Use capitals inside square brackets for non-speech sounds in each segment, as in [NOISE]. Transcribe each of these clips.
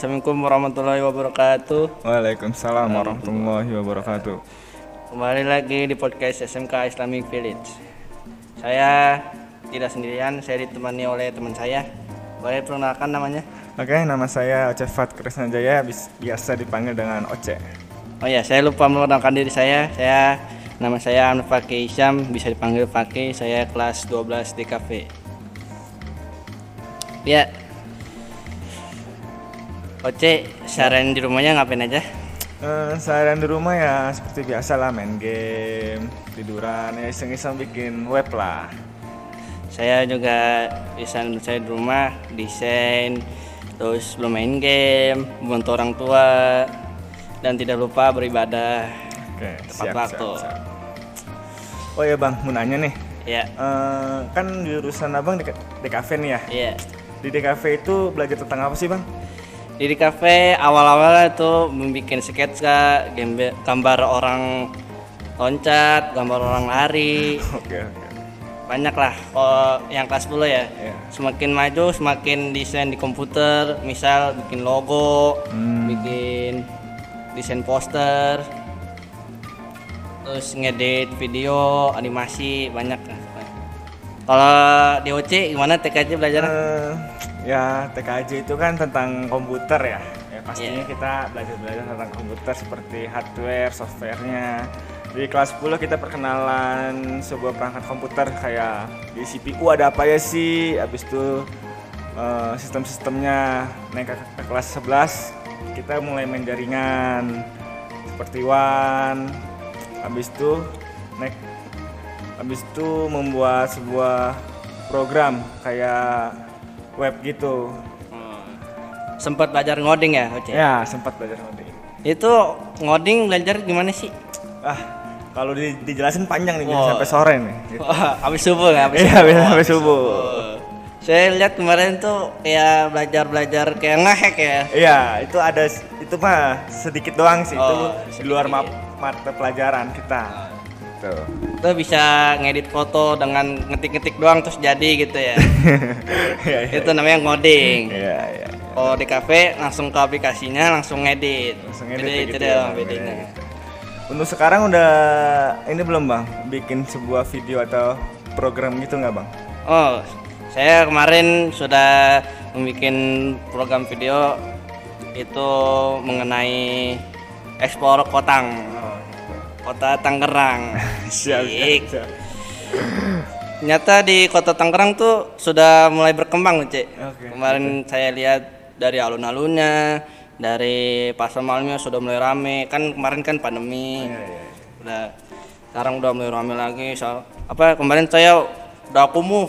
Assalamualaikum warahmatullahi wabarakatuh. Waalaikumsalam warahmatullahi wabarakatuh. Kembali lagi di podcast SMK Islamic Village. Saya tidak sendirian, saya ditemani oleh teman saya. Boleh perkenalkan namanya? Oke, nama saya Oce Fat Krisna Jaya, bis- biasa dipanggil dengan Oce. Oh ya, saya lupa memperkenalkan diri saya. Saya nama saya Amr Fakih Isyam, bisa dipanggil Fakih. Saya kelas 12 di kafe. Ya. Oce, seharian di rumahnya ngapain aja? Eh, seharian di rumah ya seperti biasa lah main game, tiduran, ya iseng-iseng bikin web lah. Saya juga bisa saya di rumah desain, terus belum main game, membantu orang tua, dan tidak lupa beribadah. Oke, Tepat waktu. Oh ya bang, mau nanya nih. Ya, Eh, kan jurusan abang di, di kafe nih ya. iya. Di DKV itu belajar tentang apa sih bang? Di kafe awal-awal itu membuat sketsa, gambar, gambar orang loncat, gambar orang lari, [LAUGHS] Oke banyak lah. Oh, yang kelas 10 ya. Iya. Semakin maju, semakin desain di komputer, misal bikin logo, Hmm. bikin desain poster, terus ngedit video, animasi, banyak lah. Kalau di OC gimana TKJ belajar? Eh, ya TKJ itu kan tentang komputer ya. Ya pastinya Iya. kita belajar-belajar tentang komputer seperti hardware, softwarenya. Di kelas 10 kita perkenalan sebuah perangkat komputer kayak di CPU ada apa ya sih, habis itu eh, sistem-sistemnya naik ke, ke kelas 11 kita mulai main jaringan seperti WAN, habis itu naik habis itu membuat sebuah program kayak web gitu. Sempat belajar ngoding ya OC? Ya, sempat belajar ngoding. Itu ngoding belajar gimana sih? Ah, kalau di- dijelasin panjang nih Wah. sampai sore nih. Gitu. [LAUGHS] Wah, habis subuh nggak? Habis Iya, subuh. bisa sampai subuh. Oh. Saya lihat kemarin tuh kayak belajar-belajar kayak ngehack ya. Iya, itu ada itu mah sedikit doang sih. Oh, itu di luar ma- sedikit. mata pelajaran kita. Tuh. Itu bisa ngedit foto dengan ngetik-ngetik doang terus jadi gitu ya. [LAUGHS] Iya, iya. Itu namanya ngoding. Iya, iya. Kalau di kafe langsung ke aplikasinya langsung ngedit. Langsung edit Jadi itu gitu dia ya, bedanya. gitu. Untuk sekarang udah ini belum, Bang? Bikin sebuah video atau program gitu nggak, Bang? Oh, saya kemarin sudah membuat program video itu mengenai ekspor kotang, Oh, kota Tangerang. [LAUGHS] siap, Asik. siap, siap. Ternyata di kota Tangerang tuh sudah mulai berkembang, Cek. Oke. Kemarin saya lihat dari alun-alunnya, dari pasar malamnya sudah mulai rame. Kan kemarin kan pandemi. Iya, iya. Udah sekarang udah mulai rame lagi. Soal apa kemarin saya udah kumuh.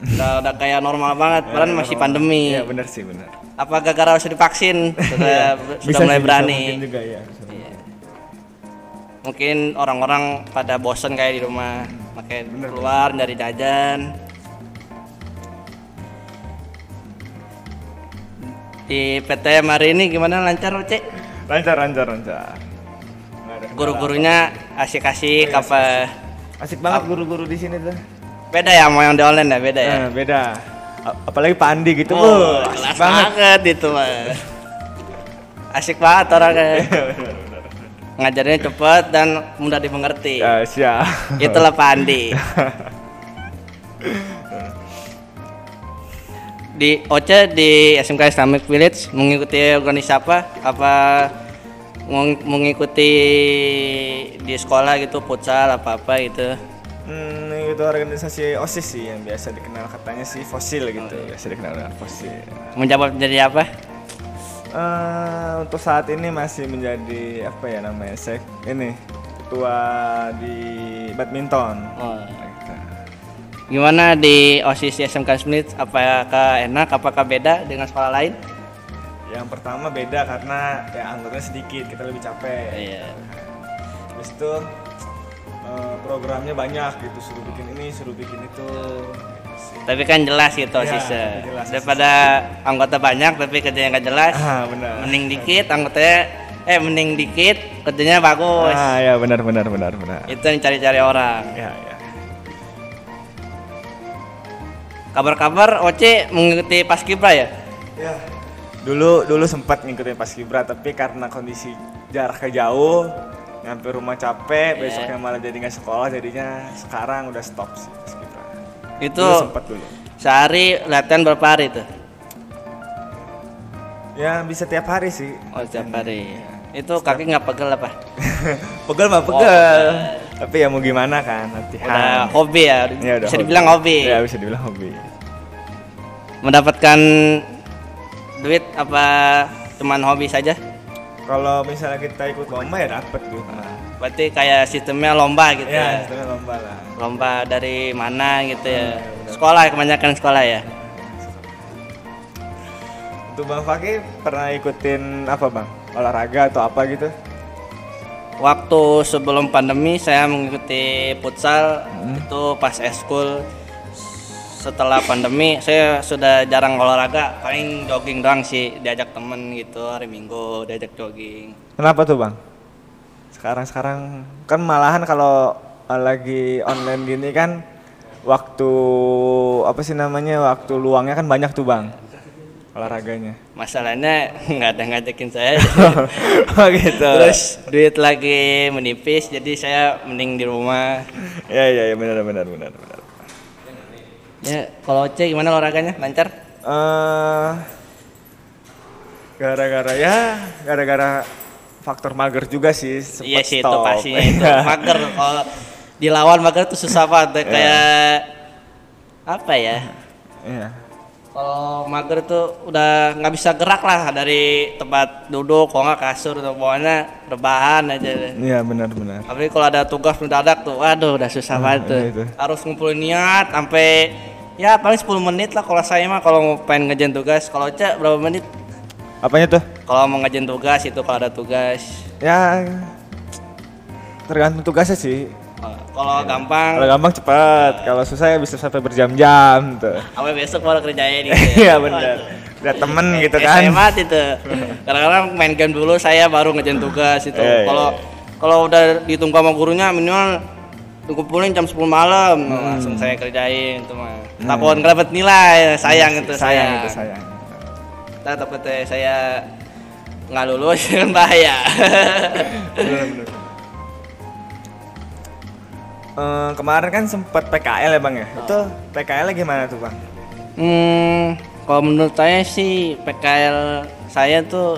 Udah, udah kayak normal banget, [LAUGHS] padahal masih pandemi. Iya, benar sih, benar. Apa gara-gara sudah divaksin? [LAUGHS] Sudah sudah Bisa mulai sih, berani. juga ya. bisa mungkin. Orang-orang pada bosen kayak di rumah, Bener. keluar dari jajan. Di PTM hari ini gimana lancar Cek? Lancar, lancar, lancar. Guru-gurunya asik-asik Oh, iya, apa? Asik banget guru-guru di sini tuh. Beda ya sama yang di online ya, beda ya. Eh, beda. Apalagi Pak Andi gitu, Oh, oh, asik banget. banget itu mah. [LAUGHS] Asik banget orangnya. Ngajarnya cepat dan mudah dimengerti. Ya, siap. Itulah Pak Andi. [LAUGHS] di Oce di SMK Islamic Village mengikuti organisasi apa? Apa meng- mengikuti di sekolah gitu futsal apa apa gitu? Hmm, itu organisasi OSIS sih yang biasa dikenal katanya sih fosil gitu. Oh, iya. Biasa dikenal dengan fosil. Menjawab jadi apa? Eh, untuk saat ini masih menjadi apa ya namanya? Sek ini ketua di badminton. Oh. Gitu. Gimana di OSIS SMK Smith? Apakah enak? Apakah beda dengan sekolah lain? Yang pertama beda karena ya anggotanya sedikit, kita lebih capek. Iya. Habis itu eh, programnya banyak gitu, suruh bikin ini, suruh bikin itu. Sih. Tapi kan jelas gitu Iya, OSISnya. jelas. Daripada anggota banyak tapi kerjanya nggak jelas. Ah, benar. Mending dikit anggotanya eh mending dikit kerjanya bagus. Ah, ya benar benar benar benar. Itu yang cari-cari orang. Ya, ya. Kabar-kabar Oce mengikuti Paskibra ya? Ya, dulu dulu sempat ngikutin pas kibra tapi karena kondisi jaraknya jauh nyampe rumah capek Iya. besoknya malah jadi nggak sekolah jadinya sekarang udah stop sih kibra Itu dulu sempat dulu sehari latihan berapa hari tuh? ya bisa tiap hari sih Oh, setiap hari. Itu kaki nggak pegel apa? [LAUGHS] pegel mah pegel tapi ya mau gimana kan Udah latihan hobi ya, Ya, udah bisa hobi. dibilang hobi. ya bisa dibilang hobi Mendapatkan duit apa cuman hobi saja? Kalau misalnya kita ikut lomba ya dapet duit mah. Berarti kayak sistemnya lomba gitu ya ya. sistemnya lomba lah Lomba dari mana gitu ya. benar. Sekolah kebanyakan sekolah ya. untuk bang Fakih pernah ikutin apa bang olahraga atau apa gitu Waktu sebelum pandemi saya mengikuti futsal Hmm. itu pas eskul. Setelah pandemi saya sudah jarang olahraga, paling jogging doang sih diajak temen gitu hari Minggu diajak jogging. Kenapa tuh bang? Sekarang sekarang kan malahan kalau lagi online gini kan waktu apa sih namanya waktu luangnya kan banyak tuh bang olahraganya. Masalahnya [LAUGHS] nggak ada ngajakin saya. [LAUGHS] oh gitu. Terus duit lagi menipis jadi saya mending di rumah. ya ya ya benar benar benar. Ya, kalau Oce gimana olahraganya? Lancar? Eh gara-gara ya gara-gara faktor mager juga sih iya sih itu pastinya itu. [LAUGHS] Mager kalau dilawan mager itu susah banget kayak apa ya? Iya. Kalau mager tuh udah nggak bisa gerak lah dari tempat duduk, kalau nggak kasur atau pokoknya rebahan aja. Iya benar benar. Tapi kalau ada tugas mendadak tuh, waduh udah susah banget tuh. iya itu. Harus ngumpulin niat sampai ya paling 10 menit lah kalau saya mah kalau mau pengen ngejain tugas. Kalau Cak berapa menit? Apanya tuh? Kalau mau ngejain tugas itu kalau ada tugas. Ya tergantung tugasnya sih. Oh, Kalau gampang, Kalau gampang cepat, kalau susah ya bisa sampai berjam-jam tuh. apa besok baru kerjain [LAUGHS] gitu. Iya benar. Lihat temen gitu kan. Saya mati tuh. [LAUGHS] Kadang-kadang main game dulu saya baru ngejain tugas itu. Iya, iya, Kalau kalau udah ditunggu sama gurunya minimal dikumpulin jam 10 malam Hmm. langsung saya kerjain itu mah. Takut nggak nilai, sayang itu sayang saya. itu sayang. Ntar takutnya saya nggak lulus kan [LAUGHS] bahaya. Bener, bener. Eh, kemarin kan sempat PKL ya bang ya. Itu PKL gimana tuh bang? hmm, kalau menurut saya sih PKL saya tuh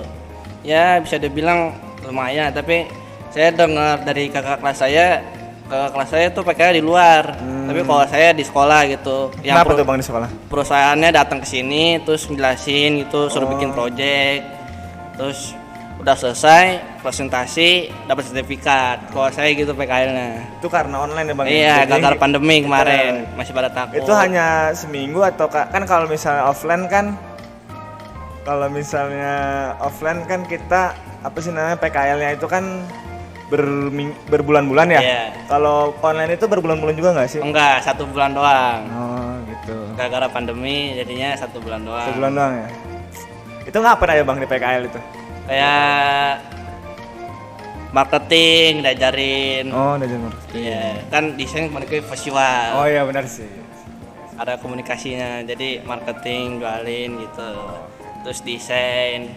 ya bisa dibilang lumayan, tapi saya dengar dari kakak kelas saya kakak kelas saya tuh PKL di luar, tapi kalau saya di sekolah gitu. Yang Kenapa tuh bang di sekolah? perusahaannya datang ke sini terus ngejelasin gitu suruh bikin project terus udah selesai presentasi dapat sertifikat kalau saya gitu PKL-nya Itu karena online ya bang? ya? iya gagal pandemi kita- kemarin masih pada takut Itu hanya seminggu atau ka- kan kalau misalnya offline kan kalau misalnya offline kan kita apa sih namanya PKL-nya itu kan berming- berbulan-bulan ya. Iya. Kalau online itu berbulan-bulan juga nggak sih? enggak satu bulan doang Oh gitu. gara-gara pandemi jadinya satu bulan doang Sebulan doang ya. Itu ngapain aja bang di PKL itu? kayak marketing diajarin Oh, jadi marketing. Iya, kan desain mereka visual Oh iya benar sih. ada komunikasinya jadi marketing jualin gitu terus desain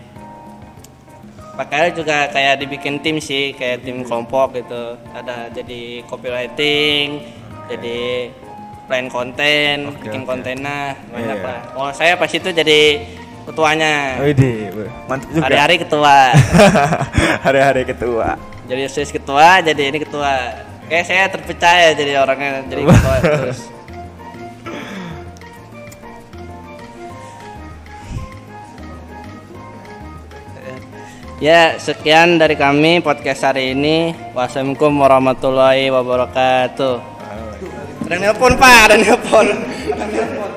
pakaian juga kayak dibikin tim sih kayak tim kelompok gitu ada jadi copywriting jadi plan konten Oke, bikin oke. kontennya banyak Iya. lah kalau saya pas itu jadi ketuanya Widih, weh, mantap juga. hari-hari ketua [LAUGHS] Hari-hari ketua. jadi sis ketua jadi ini ketua kayak saya terpercaya jadi orangnya jadi ketua [LAUGHS] terus Ya, sekian dari kami podcast hari ini. Wassalamualaikum warahmatullahi wabarakatuh. Ada nelpon, Pak, ada nelpon. Ada [LAUGHS] nelpon.